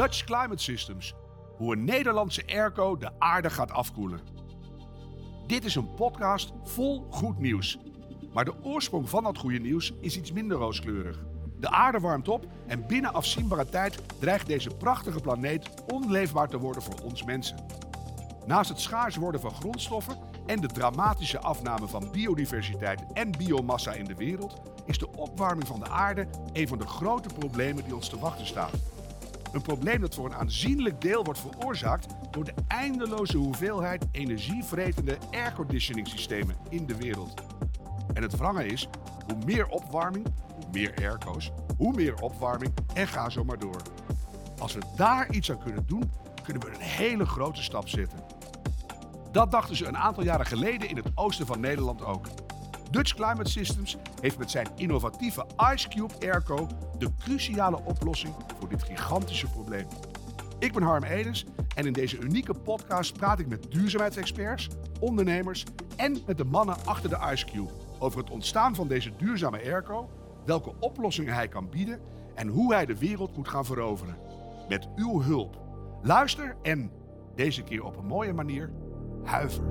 Dutch Climate Systems. Hoe een Nederlandse airco de aarde gaat afkoelen. Dit is een podcast vol goed nieuws. Maar de oorsprong van dat goede nieuws is iets minder rooskleurig. De aarde warmt op en binnen afzienbare tijd dreigt deze prachtige planeet onleefbaar te worden voor ons mensen. Naast het schaars worden van grondstoffen en de dramatische afname van biodiversiteit en biomassa in de wereld, is de opwarming van de aarde een van de grote problemen die ons te wachten staat. Een probleem dat voor een aanzienlijk deel wordt veroorzaakt door de eindeloze hoeveelheid energievretende airconditioning systemen in de wereld. En het wrange is, hoe meer opwarming, hoe meer airco's, hoe meer opwarming en ga zo maar door. Als we daar iets aan kunnen doen, kunnen we een hele grote stap zetten. Dat dachten ze een aantal jaren geleden in het oosten van Nederland ook. Dutch Climate Systems heeft met zijn innovatieve IceCube Airco de cruciale oplossing voor dit gigantische probleem. Ik ben Harm Edens en in deze unieke podcast praat ik met duurzaamheidsexperts, ondernemers en met de mannen achter de IceCube over het ontstaan van deze duurzame airco, welke oplossingen hij kan bieden en hoe hij de wereld moet gaan veroveren. Met uw hulp. Luister en, deze keer op een mooie manier, huiver.